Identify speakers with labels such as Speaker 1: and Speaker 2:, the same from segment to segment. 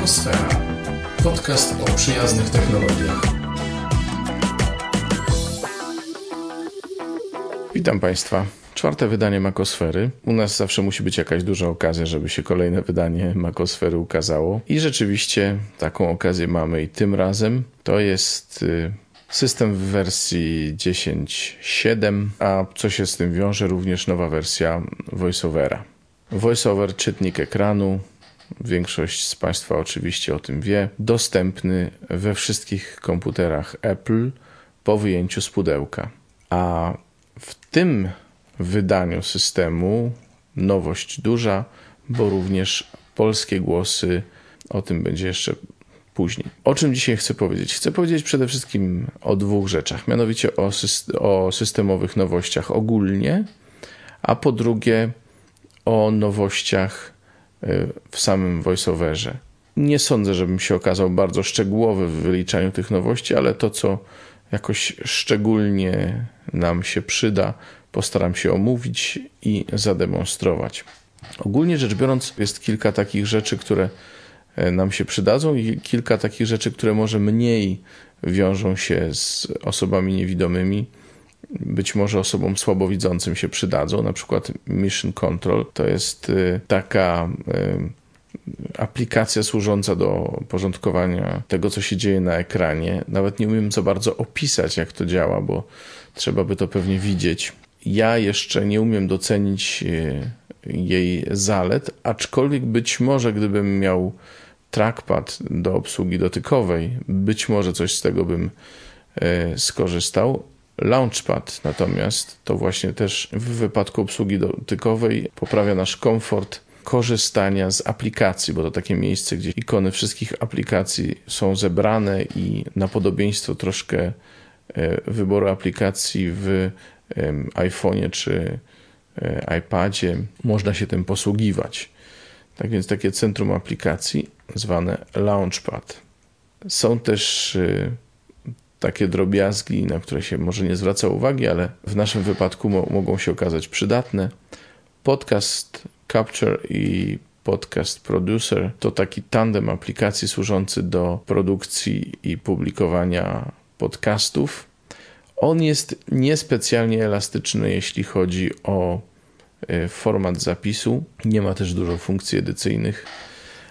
Speaker 1: Makosfera. Podcast o przyjaznych technologiach. Witam Państwa. Czwarte wydanie Makosfery. U nas zawsze musi być jakaś duża okazja, żeby się kolejne wydanie Makosfery ukazało. I rzeczywiście taką okazję mamy i tym razem. To jest y, system w wersji 10.7, a co się z tym wiąże, również nowa wersja VoiceOvera. VoiceOver, czytnik ekranu, większość z Państwa oczywiście o tym wie, dostępny we wszystkich komputerach Apple po wyjęciu z pudełka. A w tym wydaniu systemu nowość duża, bo również polskie głosy, o tym będzie jeszcze później. O czym dzisiaj chcę powiedzieć? Chcę powiedzieć przede wszystkim o dwóch rzeczach, mianowicie o, o systemowych nowościach ogólnie, a po drugie o nowościach w samym voiceoverze. Nie sądzę, żebym się okazał bardzo szczegółowy w wyliczaniu tych nowości, ale to, co jakoś szczególnie nam się przyda, postaram się omówić i zademonstrować. Ogólnie rzecz biorąc, jest kilka takich rzeczy, które e, nam się przydadzą i kilka takich rzeczy, które może mniej wiążą się z osobami niewidomymi. Być może osobom słabowidzącym się przydadzą, na przykład Mission Control to jest e, taka e, aplikacja służąca do porządkowania tego, co się dzieje na ekranie. Nawet nie umiem za bardzo opisać, jak to działa, bo trzeba by to pewnie widzieć. Ja jeszcze nie umiem docenić e, jej zalet, aczkolwiek być może gdybym miał trackpad do obsługi dotykowej, być może coś z tego bym skorzystał. Launchpad natomiast to właśnie też w wypadku obsługi dotykowej poprawia nasz komfort korzystania z aplikacji, bo to takie miejsce, gdzie ikony wszystkich aplikacji są zebrane i na podobieństwo troszkę e, wyboru aplikacji w iPhone'ie czy e, iPadzie można się tym posługiwać. Tak więc takie centrum aplikacji zwane Launchpad. Są też e, takie drobiazgi, na które się może nie zwraca uwagi, ale w naszym wypadku mo mogą się okazać przydatne. Podcast Capture i Podcast Producer to taki tandem aplikacji służący do produkcji i publikowania podcastów. On jest niespecjalnie elastyczny, jeśli chodzi o e, format zapisu. Nie ma też dużo funkcji edycyjnych,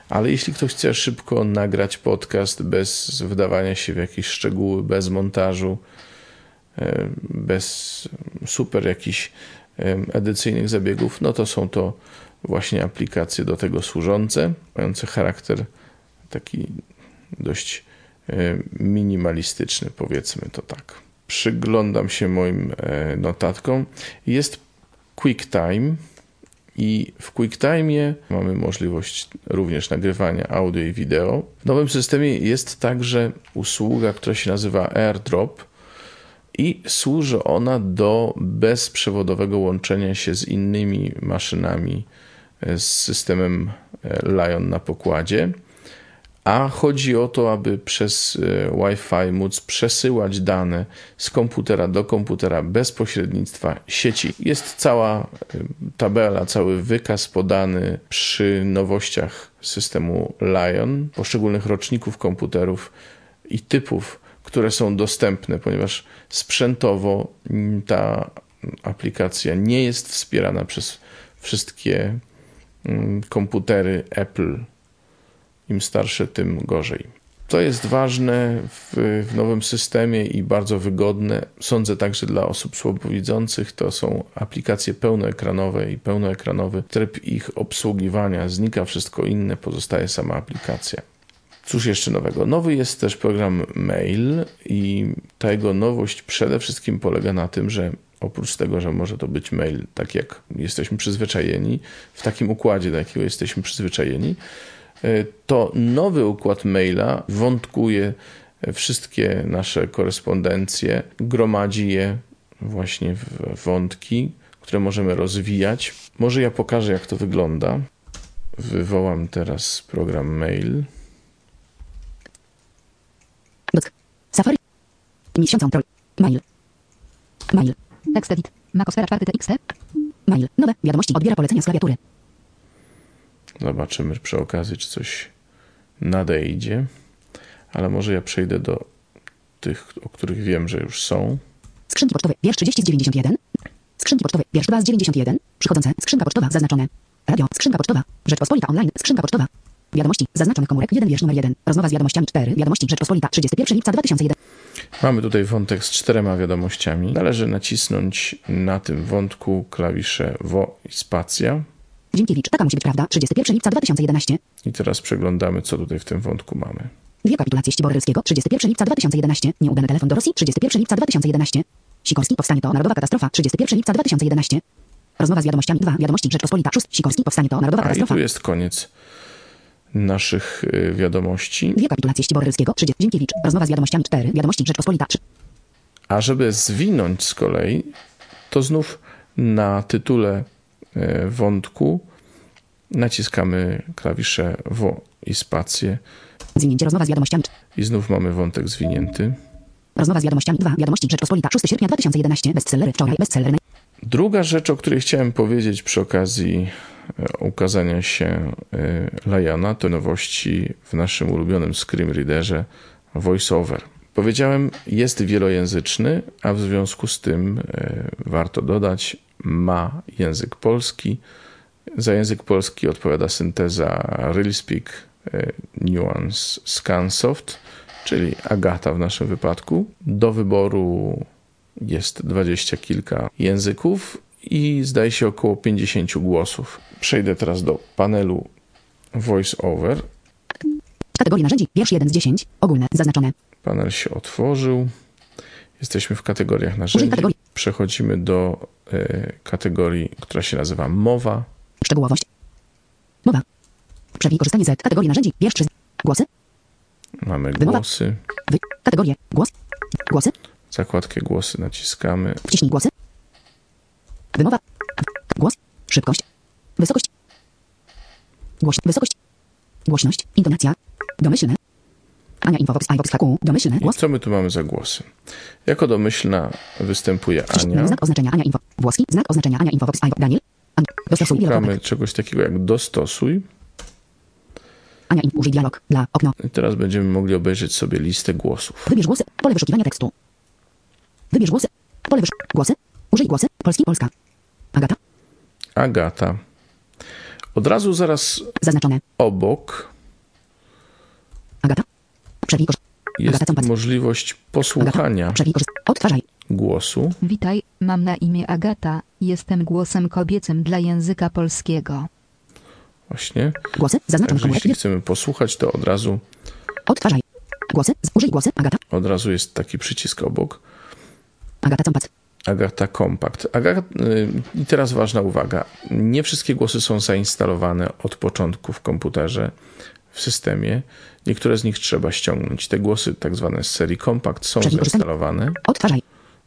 Speaker 1: ale jeśli ktoś chce szybko nagrać podcast bez wdawania się w jakieś szczegóły, bez montażu, e, bez super jakichś edycyjnych zabiegów, no to są to właśnie aplikacje do tego służące, mające charakter taki dość minimalistyczny, powiedzmy to tak. Przyglądam się moim e, notatkom. Jest QuickTime i w QuickTime mamy możliwość również nagrywania audio i wideo. W nowym systemie jest także usługa, która się nazywa AirDrop i służy ona do bezprzewodowego łączenia się z innymi maszynami z systemem e, Lion na pokładzie, a chodzi o to, aby przez e, Wi-Fi móc przesyłać dane z komputera do komputera bez pośrednictwa sieci. Jest cała e, tabela, cały wykaz podany przy nowościach systemu Lion, poszczególnych roczników komputerów i typów, które są dostępne, ponieważ sprzętowo ta aplikacja nie jest wspierana przez wszystkie Mm, komputery Apple. Im starsze, tym gorzej. To jest ważne w, w, nowym systemie i bardzo wygodne. Sądzę także dla osób słabowidzących. To są aplikacje pełnoekranowe i pełnoekranowy tryb ich obsługiwania. Znika wszystko inne, pozostaje sama aplikacja. Cóż jeszcze nowego? Nowy jest też program Mail i ta jego nowość przede wszystkim polega na tym, że oprócz tego, że może to być mail tak jak jesteśmy przyzwyczajeni, w takim układzie, do jakiego jesteśmy przyzwyczajeni, to nowy układ maila wątkuje wszystkie nasze korespondencje, gromadzi je właśnie w wątki, które możemy rozwijać. Może ja pokażę, jak to wygląda. Wywołam teraz program mail. Safari. Miesiąc Mail. Mail. Tekst edit. Makosfera 4 TXT. Mail. Nowe. Wiadomości. Odbiera polecenia z klawiatury. Zobaczymy przy okazji, czy coś nadejdzie, ale może ja przejdę do tych, o których wiem, że już są.
Speaker 2: Skrzynki pocztowe. Wiersz 30 z 91. Skrzynki pocztowe. Wiersz 2 z 91. Przychodzące. Skrzynka pocztowa. Zaznaczone. Radio. Skrzynka pocztowa. Rzeczpospolita online. Skrzynka pocztowa. Wiadomości. Zaznaczonych komórek. 1 wiersz numer 1. Rozmowa z wiadomościami 4. Wiadomości. Rzeczpospolita. 31 lipca 2001.
Speaker 1: Mamy tutaj wątek z czterema wiadomościami. Należy nacisnąć na tym wątku klawisze WO i spacja.
Speaker 2: Dziękiewicz. Taka musi być prawda. 31 lipca 2011.
Speaker 1: I teraz przeglądamy, co tutaj w tym wątku mamy.
Speaker 2: Dwie kapitulacje Ścibory Rylskiego. 31 lipca 2011. Nieudany telefon do Rosji. 31 lipca 2011. Sikorski. Powstanie to narodowa katastrofa. 31 lipca 2011. Rozmowa z wiadomościami 2. Wiadomości Rzeczpospolita. 6. Sikorski. Powstanie to narodowa
Speaker 1: A i
Speaker 2: katastrofa.
Speaker 1: tu jest koniec naszych y, wiadomości.
Speaker 2: Dwie kapitulacje Ścibory Rylskiego. 30. Dziękiewicz. Rozmowa z wiadomościami 4. Wiadomości Rzeczpospolita. 3.
Speaker 1: A żeby zwinąć z kolei, to znów na tytule wątku naciskamy klawisze WO i spację
Speaker 2: Zwinięcie. Rozmowa z wiadomościami.
Speaker 1: i znów mamy wątek zwinięty.
Speaker 2: Rozmowa z wiadomościami 2. Wiadomości Rzeczpospolita. 6 sierpnia 2011. Bestsellery. Wczoraj. Bestsellery.
Speaker 1: Druga rzecz, o której chciałem powiedzieć przy okazji e, ukazania się e, Liona, to nowości w naszym ulubionym Screen Readerze VoiceOver. Powiedziałem, jest wielojęzyczny, a w związku z tym e, warto dodać, ma język polski. Za język polski odpowiada synteza RealSpeak e, Nuance Scansoft, czyli Agata w naszym wypadku. Do wyboru jest dwadzieścia kilka języków i zdaje się około 50 głosów. Przejdę teraz do panelu VoiceOver.
Speaker 2: W kategorii narzędzi. Wiersz 1 z 10. Ogólne. Zaznaczone.
Speaker 1: Panel się otworzył. Jesteśmy w kategoriach narzędzi.
Speaker 2: kategorii.
Speaker 1: Przechodzimy do e, kategorii, która się nazywa mowa.
Speaker 2: Szczegółowość. Mowa. Przewij korzystanie z kategorii narzędzi. Wiersz 3. Głosy.
Speaker 1: Mamy głosy.
Speaker 2: Wy. Kategorie. Głos. Głosy.
Speaker 1: Zakładkę głosy naciskamy.
Speaker 2: Wciśnij głosy. Wymowa. Głos. Szybkość. Wysokość. Głoś. Wysokość. Głośność. Intonacja. Domyślne. Ania Infobox iVox HQ. Domyślne.
Speaker 1: I
Speaker 2: Głos.
Speaker 1: co my tu mamy za głosy? Jako domyślna występuje Ania.
Speaker 2: Znak oznaczenia Ania Info. Włoski. Znak oznaczenia Ania Infobox iVox. Daniel. An. Dostosuj.
Speaker 1: Szukamy czegoś takiego jak dostosuj.
Speaker 2: Ania Inf. Użyj dialog. Dla. Okno.
Speaker 1: I teraz będziemy mogli obejrzeć sobie listę głosów.
Speaker 2: Wybierz głosy. Pole wyszukiwania tekstu. Wybierz głosy. Pole wysz... Głosy. Użyj głosy. Polski. Polska. Agata.
Speaker 1: Agata. Od razu zaraz
Speaker 2: Zaznaczone.
Speaker 1: obok
Speaker 2: Agata.
Speaker 1: Jest możliwość posłuchania głosu.
Speaker 3: Witaj, mam na imię Agata, jestem głosem kobiecym dla języka polskiego.
Speaker 1: Właśnie.
Speaker 2: Głosy. Zaznaczone
Speaker 1: Także jeśli chcemy posłuchać, to od razu,
Speaker 2: Odtwarzaj. Głosy. Użyj głosy. Agata.
Speaker 1: od razu jest taki przycisk obok.
Speaker 2: Agata Compass.
Speaker 1: Agata Compact. Agata, y, I teraz ważna uwaga. Nie wszystkie głosy są zainstalowane od początku w komputerze, w systemie. Niektóre z nich trzeba ściągnąć. Te głosy, tak zwane z serii Compact, są
Speaker 2: Czyli
Speaker 1: zainstalowane.
Speaker 2: Odtwarzaj.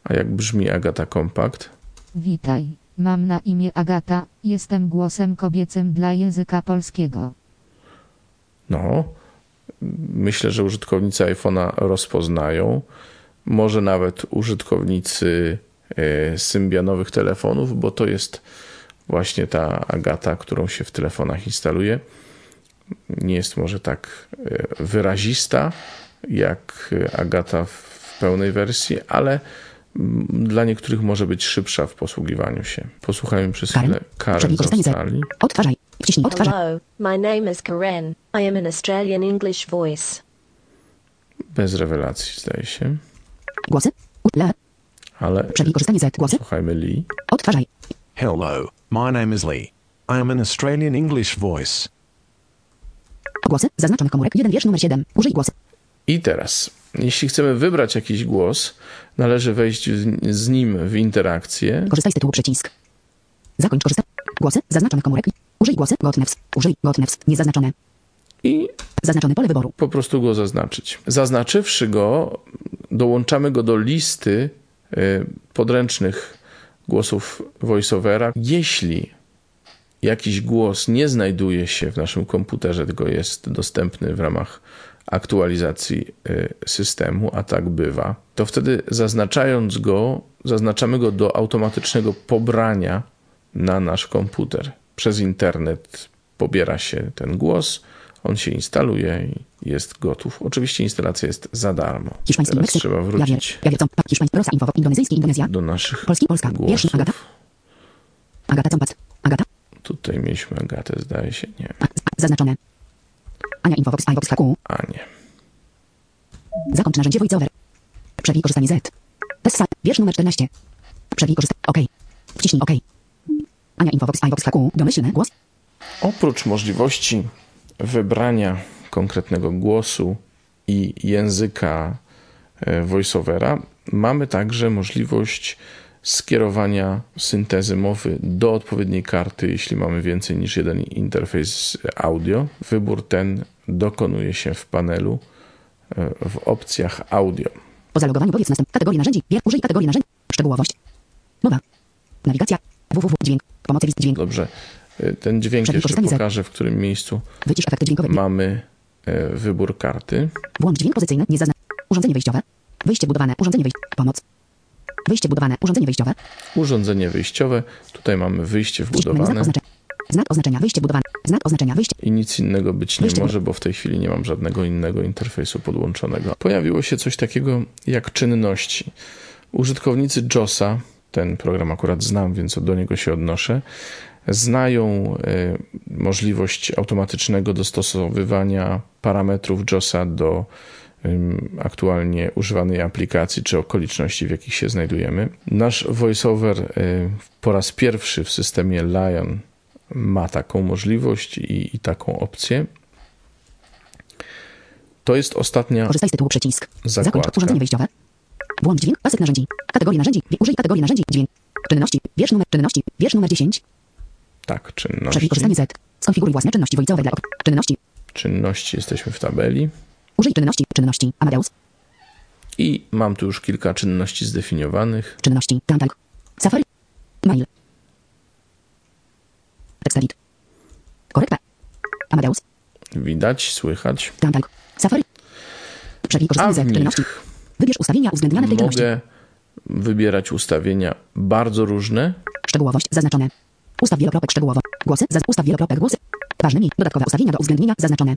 Speaker 1: A jak brzmi Agata Compact?
Speaker 3: Witaj, mam na imię Agata, jestem głosem kobiecym dla języka polskiego.
Speaker 1: No, myślę, że użytkownicy iPhone'a rozpoznają. Może nawet użytkownicy e, symbianowych telefonów, bo to jest właśnie ta Agata, którą się w telefonach instaluje. Nie jest może tak e, wyrazista jak e, Agata w pełnej wersji, ale dla niektórych może być szybsza w posługiwaniu się. Posłuchajmy przez chwilę Karen z. Australii.
Speaker 2: Odtwarzaj. Wciśnij. Odtwarzaj.
Speaker 4: Hello, my name is Karen. I am an Australian English voice.
Speaker 1: Bez rewelacji, zdaje się.
Speaker 2: Głosy. Le.
Speaker 1: Ale
Speaker 2: Przewij korzystanie z... Głosy.
Speaker 1: słuchajmy Lee.
Speaker 2: Odtwarzaj.
Speaker 5: Hello, my name is Lee. I am an Australian English voice.
Speaker 2: Głosy. Zaznaczonych komórek. Jeden wiersz numer 7. Użyj głosy.
Speaker 1: I teraz, jeśli chcemy wybrać jakiś głos, należy wejść z- nim w interakcję.
Speaker 2: Korzystaj z tytułu przycisk. Zakończ korzystać. Głosy. Zaznaczonych komórek. Użyj głosy. Gotnefs. Użyj Gotnefs. Niezaznaczone.
Speaker 1: i
Speaker 2: Zaznaczone pole wyboru.
Speaker 1: po prostu go zaznaczyć. Zaznaczywszy go, dołączamy go do listy y, podręcznych głosów voiceovera. Jeśli jakiś głos nie znajduje się w naszym komputerze, tylko jest dostępny w ramach aktualizacji y, systemu, a tak bywa, to wtedy zaznaczając go, zaznaczamy go do automatycznego pobrania na nasz komputer. Przez internet pobiera się ten głos, On się instaluje i jest gotów. Oczywiście instalacja jest za darmo.
Speaker 2: Hiszpański
Speaker 1: Teraz trzeba wrócić.
Speaker 2: Indonezja.
Speaker 1: do naszych
Speaker 2: Polski. Polska. Agata.
Speaker 1: głosów.
Speaker 2: Agata Compat. Agata.
Speaker 1: Tutaj mieliśmy Agatę, zdaje się. Nie,
Speaker 2: zaznaczone. Ania Infobox. iVox HQ.
Speaker 1: a nie.
Speaker 2: Zakończ narzędzie VoiceOver. Przewij korzystanie Z. Tessa. Wiersz numer 14. Przewij korzystanie. OK. Wciśnij OK. Ania Infobox. iVox HQ. Domyślny głos.
Speaker 1: Oprócz możliwości wybrania konkretnego głosu i języka e, voiceovera, mamy także możliwość skierowania syntezy mowy do odpowiedniej karty, jeśli mamy więcej niż jeden interfejs audio. Wybór ten dokonuje się w panelu e, w opcjach audio.
Speaker 2: Po zalogowaniu powiedz następ. Kategorii narzędzi. Wier. Użyj kategorii narzędzi. Szczegółowość. Mowa. Nawigacja. www. Dźwięk. Pomocy list dźwięk.
Speaker 1: Dobrze, e, ten dźwięk
Speaker 2: Przed
Speaker 1: jeszcze pokażę, w którym miejscu
Speaker 2: Wycisz efekty dźwiękowe.
Speaker 1: mamy e, wybór karty.
Speaker 2: Włącz dźwięk pozycyjny. Nie zaznacz. Urządzenie wyjściowe. Wyjście budowane. Urządzenie wyjść. Pomoc. Wyjście budowane. Urządzenie wyjściowe.
Speaker 1: Urządzenie wyjściowe. Tutaj mamy wyjście
Speaker 2: Wciśnij Znak
Speaker 1: wbudowane
Speaker 2: oznaczenia. Znak oznaczenia. Wyjście budowane. Znak oznaczenia. Wyjście.
Speaker 1: i nic innego być nie
Speaker 2: Wyjście
Speaker 1: może, bo w tej chwili nie mam żadnego innego interfejsu podłączonego. Pojawiło się coś takiego jak czynności. Użytkownicy JOSa, ten program akurat znam, więc do niego się odnoszę, znają e, możliwość automatycznego dostosowywania parametrów JOSa do aktualnie używanej aplikacji czy okoliczności, w jakich się znajdujemy. Nasz voiceover y, po raz pierwszy w systemie Lion ma taką możliwość i, i taką opcję. To jest ostatnia
Speaker 2: Korzystaj z tytułu przycisk. Zakończ urządzenie wyjściowe. Włącz dźwięk. Pasek narzędzi. Kategorii narzędzi. Użyj kategorii narzędzi. Dźwięk. Czynności. Wiersz numer czynności. Wiersz numer 10.
Speaker 1: Tak,
Speaker 2: Przewij
Speaker 1: czynności.
Speaker 2: korzystanie Z. Skonfiguruj własne czynności voiceover dla ok. Czynności.
Speaker 1: Czynności jesteśmy w tabeli
Speaker 2: Użyj czynności. Czynności. Amadeus.
Speaker 1: i mam tu już kilka czynności zdefiniowanych.
Speaker 2: Czynności. Tantalk. Safari. Mail. Tekst edit. Korekta. Amadeus.
Speaker 1: Widać, słychać.
Speaker 2: Tantalk. Safari. Przewij
Speaker 1: A
Speaker 2: korzystanie
Speaker 1: w
Speaker 2: Z. Czynności. Wybierz ustawienia uwzględniane w tej czynności.
Speaker 1: mogę wybierać ustawienia bardzo różne.
Speaker 2: Szczegółowość zaznaczone. Ustaw wielokropek szczegółowo. Głosy. Zaz ustaw wielokropek głosy. Ważnymi. Dodatkowe ustawienia do uwzględnienia zaznaczone.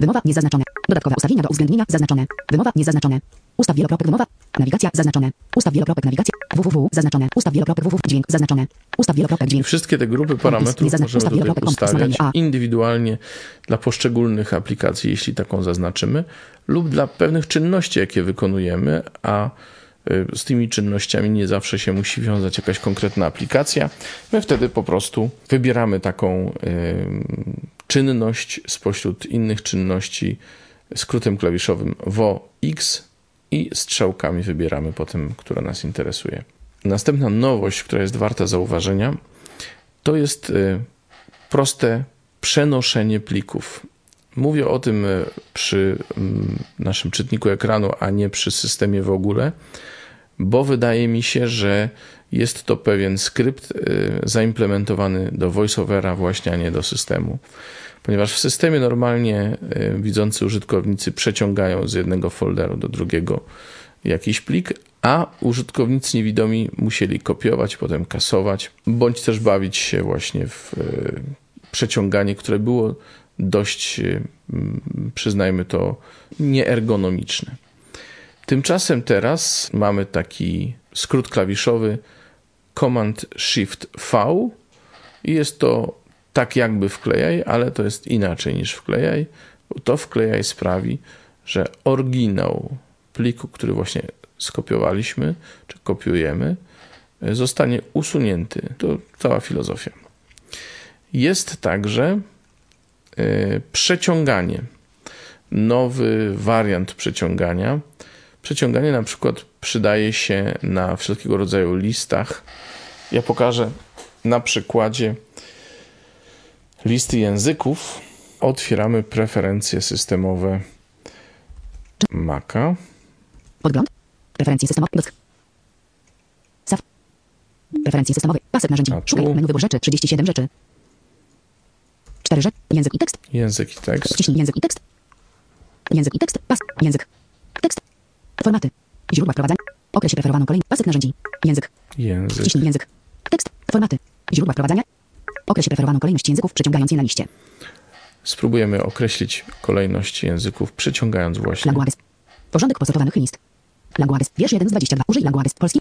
Speaker 2: Wymowa niezaznaczone. Dodatkowe ustawienia do uwzględnienia zaznaczone. Wymowa niezaznaczone. Ustaw wielokropek wymowa. Nawigacja zaznaczone. Ustaw wielokropek nawigacja. www zaznaczone. Ustaw wielokropek www dźwięk zaznaczone. Ustaw wielokropek dźwięk.
Speaker 1: wszystkie te grupy parametrów możemy tutaj ustawiać indywidualnie dla poszczególnych aplikacji, jeśli taką zaznaczymy, lub dla pewnych czynności, jakie wykonujemy, a y, z tymi czynnościami nie zawsze się musi wiązać jakaś konkretna aplikacja. My wtedy po prostu wybieramy taką y, czynność spośród innych czynności skrótem klawiszowym WOX i strzałkami wybieramy potem, która nas interesuje. Następna nowość, która jest warta zauważenia, to jest y, proste przenoszenie plików. Mówię o tym y, przy mm, naszym czytniku ekranu, a nie przy systemie w ogóle, bo wydaje mi się, że jest to pewien skrypt y, zaimplementowany do VoiceOvera właśnie, a nie do systemu. Ponieważ w systemie normalnie y, widzący użytkownicy przeciągają z jednego folderu do drugiego jakiś plik, a użytkownicy niewidomi musieli kopiować, potem kasować, bądź też bawić się właśnie w y, przeciąganie, które było dość, mm, przyznajmy to, nieergonomiczne. Tymczasem teraz mamy taki skrót klawiszowy Command Shift V i jest to tak jakby wklejaj, ale to jest inaczej niż wklejaj, to wklejaj sprawi, że oryginał pliku, który właśnie skopiowaliśmy, czy kopiujemy, zostanie usunięty. To cała filozofia. Jest także y, przeciąganie. Nowy wariant przeciągania. Przeciąganie na przykład przydaje się na wszelkiego rodzaju listach. Ja pokażę na przykładzie listy języków. Otwieramy preferencje systemowe Maca.
Speaker 2: Podgląd. Preferencje systemowe. Saf. Preferencje systemowe. Pasek narzędzi. Szukaj menu wybór rzeczy. 37 rzeczy. 4 rzeczy. Język i tekst.
Speaker 1: Język i tekst.
Speaker 2: Wciśnij język i tekst. Język i tekst. Pas. Język. Tekst. Formaty. Źródła wprowadzania. Określ preferowaną kolejność. Pasek narzędzi. Język.
Speaker 1: Język.
Speaker 2: Wciśnij język. Tekst. Formaty. Źródła wprowadzania. Określ preferowaną kolejność języków, przeciągając je na liście.
Speaker 1: Spróbujemy określić kolejność języków, przyciągając właśnie.
Speaker 2: Languages. Porządek posortowanych list. Languages. Wiersz 1 z 22. Użyj languages. Polski.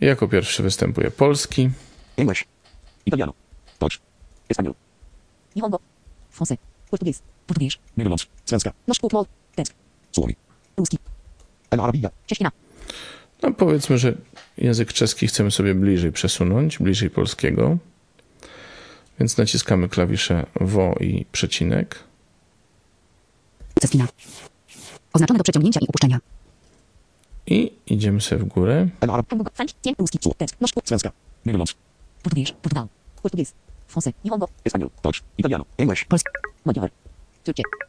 Speaker 1: Jako pierwszy występuje polski,
Speaker 6: English. Italiano. Deutsch. Español.
Speaker 2: Nihongo. Français. Português. Português.
Speaker 6: Nederlands. Svenska.
Speaker 2: Nasz płótmol. Tesk.
Speaker 6: Suomi.
Speaker 2: Ruski.
Speaker 6: Arabia.
Speaker 2: Cześcina.
Speaker 1: No powiedzmy, że język czeski chcemy sobie bliżej przesunąć, bliżej polskiego. Więc naciskamy klawisze wo i przecinek.
Speaker 2: Ceskina. Oznaczone do przeciągnięcia i upuszczenia.
Speaker 1: I idziemy sobie w górę.
Speaker 6: Svenska.
Speaker 2: Polski.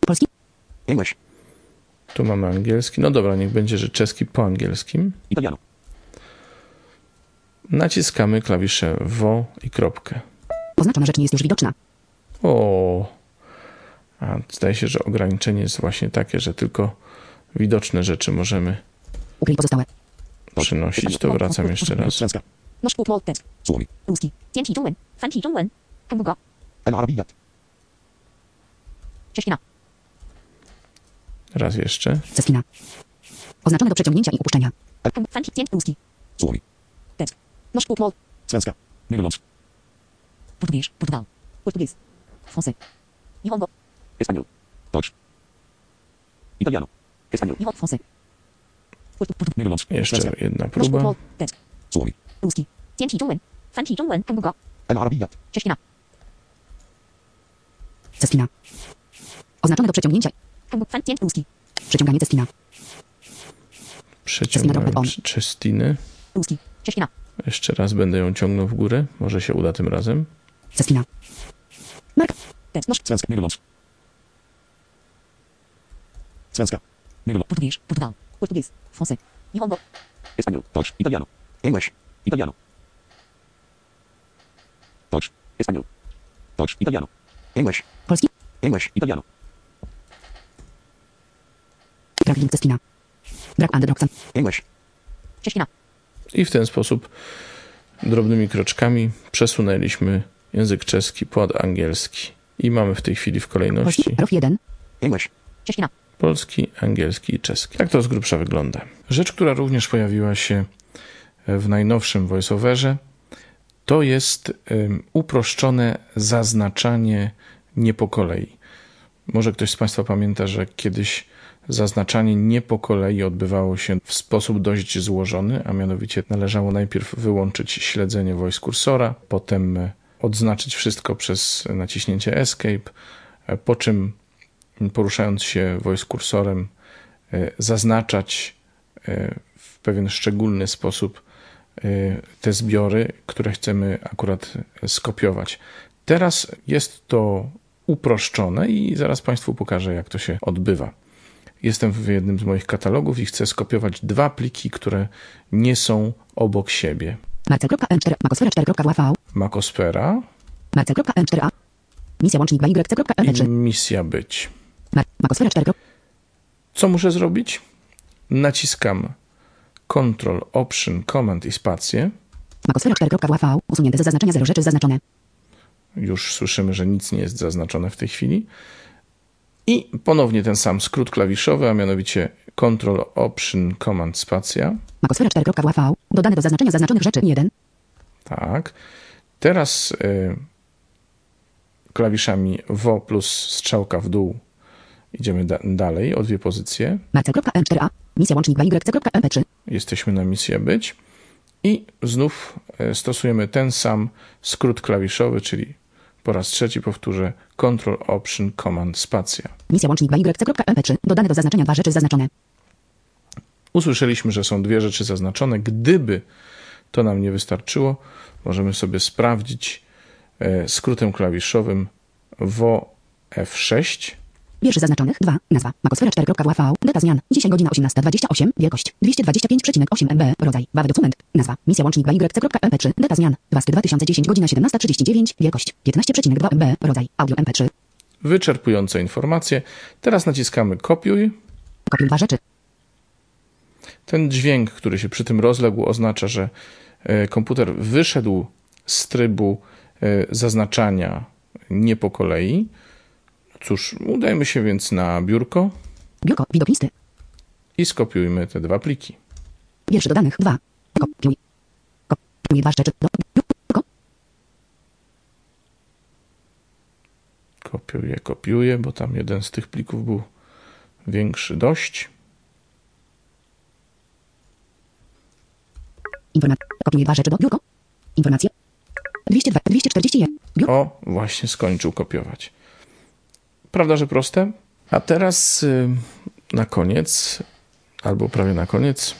Speaker 2: Polski.
Speaker 6: English.
Speaker 1: Tu mamy angielski. No dobra, niech będzie, że czeski po angielskim.
Speaker 6: Italiano.
Speaker 1: Naciskamy klawisze wo i kropkę.
Speaker 2: Oznaczona rzecz nie jest już widoczna.
Speaker 1: O. A zdaje się, że ograniczenie jest właśnie takie, że tylko widoczne rzeczy możemy
Speaker 2: Ukryj pozostałe.
Speaker 1: przynosić. To wracam jeszcze raz.
Speaker 6: No
Speaker 2: Ruski.
Speaker 1: Raz jeszcze.
Speaker 2: Ceskina. Oznaczone do przeciągnięcia i upuszczenia. Fanfic ruski.
Speaker 6: Słowi.
Speaker 2: Tekst. Nosz kupno.
Speaker 6: Svenska. Niemiec.
Speaker 2: Portugies. Portugal. Portugies. Francais. Nihongo.
Speaker 6: Espanol. Deutsch. Italiano. Espanol.
Speaker 2: Nihon. Francais.
Speaker 6: Niemiec.
Speaker 1: Jeszcze jedna próba.
Speaker 2: Nosz Tekst.
Speaker 6: Słowi.
Speaker 2: Ruski. 简体中文。繁体中文。中国。
Speaker 6: Arabia.
Speaker 2: Cześćina. Ceskina. Oznaczone do przeciągnięcia Ruski. Przeciąganie on.
Speaker 1: Cz- Czestiny.
Speaker 2: Ruski.
Speaker 1: Jeszcze raz będę ją ciągnął w górę. Może się uda tym razem.
Speaker 2: Ceskina. Mark. Tesk. Nasz
Speaker 6: Svenska. Nederlands. Svenska. Nederlands.
Speaker 2: Português. Portugal. Português. Français. Nihongo.
Speaker 6: Español. Deutsch. Italiano. English. Italiano. Deutsch. Español. Deutsch. Italiano. English.
Speaker 2: Polski.
Speaker 6: English. Italiano.
Speaker 2: Brak link ceskina. Brak androxan.
Speaker 6: English.
Speaker 2: Czeszkina.
Speaker 1: I w ten sposób drobnymi kroczkami przesunęliśmy język czeski pod angielski. I mamy w tej chwili w
Speaker 2: Polski.
Speaker 1: kolejności
Speaker 2: 1.
Speaker 6: English.
Speaker 1: Polski, angielski i czeski. Tak to z grubsza wygląda. Rzecz, która również pojawiła się w najnowszym voiceoverze, to jest uproszczone zaznaczanie nie po kolei. Może ktoś z Państwa pamięta, że kiedyś zaznaczanie nie po kolei odbywało się w sposób dość złożony, a mianowicie należało najpierw wyłączyć śledzenie voice kursora, potem e, odznaczyć wszystko przez naciśnięcie escape, e, po czym poruszając się voice kursorem e, zaznaczać w pewien szczególny sposób te zbiory, które chcemy akurat skopiować. Teraz jest to uproszczone i zaraz Państwu pokażę, jak to się odbywa. Jestem w jednym z moich katalogów i chcę skopiować dwa pliki, które nie są obok siebie.
Speaker 2: Marcel.m4. Makosfera 4.wav.
Speaker 1: Makosfera
Speaker 2: Marcel.m4a. Misja łącznik 2
Speaker 1: i
Speaker 2: y.c.m3.
Speaker 1: misja być.
Speaker 2: Makosfera 4.
Speaker 1: Co muszę zrobić? Naciskam Ctrl, Option, Command i spację.
Speaker 2: Makosfera 4.wav. Usunięte ze zaznaczenia 0 rzeczy zaznaczone.
Speaker 1: Już słyszymy, że nic nie jest zaznaczone w tej chwili. I ponownie ten sam skrót klawiszowy, a mianowicie Ctrl, Option, Command, spacja.
Speaker 2: Makosfera 4.wav. Dodane do zaznaczenia zaznaczonych rzeczy 1.
Speaker 1: Tak. Teraz y, klawiszami WO plus strzałka w dół idziemy da- dalej o dwie pozycje.
Speaker 2: Marcel.m4a. Misja łącznik 2 y.c.mp3.
Speaker 1: Jesteśmy na misję być. I znów e, stosujemy ten sam skrót klawiszowy, czyli po raz trzeci powtórzę Ctrl, Option, Command, spacja.
Speaker 2: Misja łącznik 2 y.c.mp3. Dodane do zaznaczenia dwa rzeczy zaznaczone.
Speaker 1: Usłyszeliśmy, że są dwie rzeczy zaznaczone. Gdyby to nam nie wystarczyło, możemy sobie sprawdzić e, skrótem klawiszowym WO F6.
Speaker 2: Wierszy zaznaczonych 2. Nazwa. Makosfera 4.wav. Data zmian. Dzisiaj godzina 18.28. Wielkość 225,8 MB. Rodzaj. Wawy dokument. Nazwa. Misja łącznik 2 y.c.mp3. Data zmian. 2 2010 godzina 17.39. Wielkość 15,2 MB. Rodzaj. Audio MP3.
Speaker 1: Wyczerpujące informacje. Teraz naciskamy kopiuj.
Speaker 2: Kopiuj dwa rzeczy.
Speaker 1: Ten dźwięk, który się przy tym rozległ, oznacza, że e, komputer wyszedł z trybu e, zaznaczania nie po kolei. Cóż, udajmy się więc na biurko
Speaker 2: Biurko, widok listy.
Speaker 1: i skopiujmy te dwa pliki.
Speaker 2: Wierszy do danych 2. Kopiuj. Kopiuję dwa rzeczy do biurko.
Speaker 1: Kopiuję, kopiuję, bo tam jeden z tych plików był większy dość.
Speaker 2: Informacja. Kopiuję dwa rzeczy do biurko. Informacje. 202, 241. Biurko.
Speaker 1: O, właśnie skończył kopiować. Prawda, że proste? A teraz y, na koniec, albo prawie na koniec,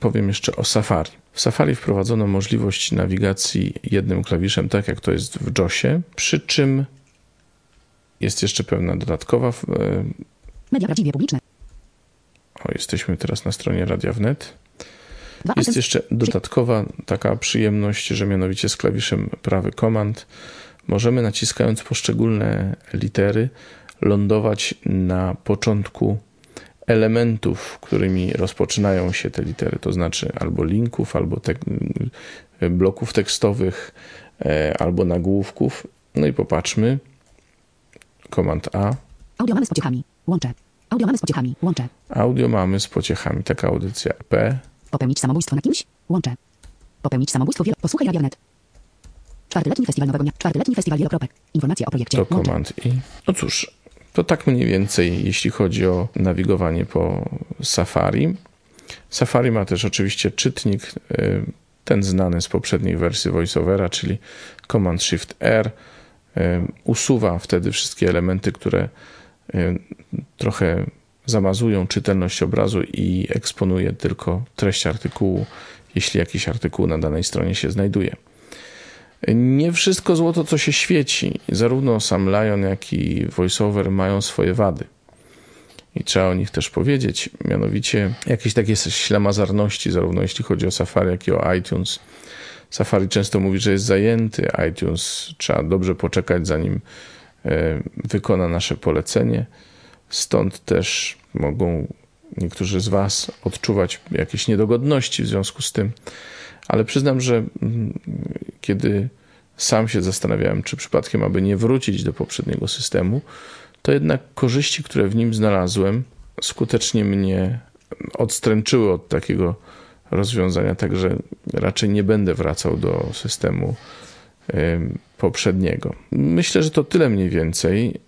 Speaker 1: powiem jeszcze o Safari. W Safari wprowadzono możliwość nawigacji jednym klawiszem, tak jak to jest w JOSie, przy czym jest jeszcze pewna dodatkowa. y,
Speaker 2: Media prawdziwie publiczne.
Speaker 1: O, jesteśmy teraz na stronie Radia Wnet. Jest jeszcze dodatkowa taka przyjemność, że mianowicie z klawiszem prawy komand możemy naciskając poszczególne litery lądować na początku elementów, którymi rozpoczynają się te litery, to znaczy albo linków, albo tek bloków tekstowych, e, albo nagłówków. No i popatrzmy. Komand A.
Speaker 2: Audio mamy z pociechami. Łączę. Audio mamy z pociechami. Łączę.
Speaker 1: Audio mamy z pociechami. Taka audycja P.
Speaker 2: Popełnić samobójstwo na kimś? Łączę. Popełnić samobójstwo wielo... Posłuchaj Radia Wnet. Czwartyletni festiwal Nowego Dnia. Czwartyletni festiwal Wielokropek. Informacja o projekcie.
Speaker 1: to komand i. No cóż, to tak mniej więcej, jeśli chodzi o nawigowanie po Safari. Safari ma też oczywiście czytnik, y, ten znany z poprzedniej wersji VoiceOvera, czyli Command Shift R. Y, Usuwa wtedy wszystkie elementy, które y, trochę zamazują czytelność obrazu i eksponuje tylko treść artykułu, jeśli jakiś artykuł na danej stronie się znajduje. Nie wszystko złoto, co się świeci. Zarówno sam Lion, jak i VoiceOver mają swoje wady. I trzeba o nich też powiedzieć. Mianowicie jakieś takie ślamazarności, zarówno jeśli chodzi o Safari, jak i o iTunes. Safari często mówi, że jest zajęty. iTunes trzeba dobrze poczekać, zanim e, wykona nasze polecenie. Stąd też mogą niektórzy z Was odczuwać jakieś niedogodności w związku z tym. Ale przyznam, że mm, kiedy sam się zastanawiałem, czy przypadkiem aby nie wrócić do poprzedniego systemu, to jednak korzyści, które w nim znalazłem, skutecznie mnie odstręczyły od takiego rozwiązania, także raczej nie będę wracał do systemu em, poprzedniego. Myślę, że to tyle mniej więcej,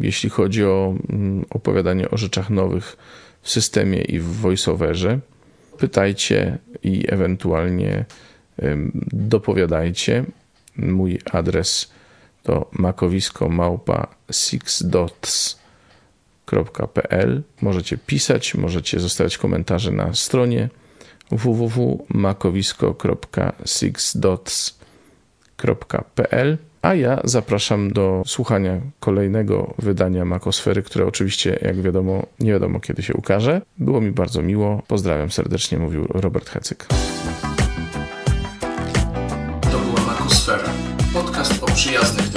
Speaker 1: jeśli chodzi o mm, opowiadanie o rzeczach nowych w systemie i w voiceoverze. Pytajcie i ewentualnie dopowiadajcie. Mój adres to makowisko małpa sixdots.pl. Możecie pisać, możecie zostawiać komentarze na stronie www.makowisko.sixdots.pl. A ja zapraszam do słuchania kolejnego wydania Makosfery, które oczywiście, jak wiadomo, nie wiadomo kiedy się ukaże. Było mi bardzo miło. Pozdrawiam serdecznie, mówił Robert Hecyk. To była Makosfera, podcast o przyjaznych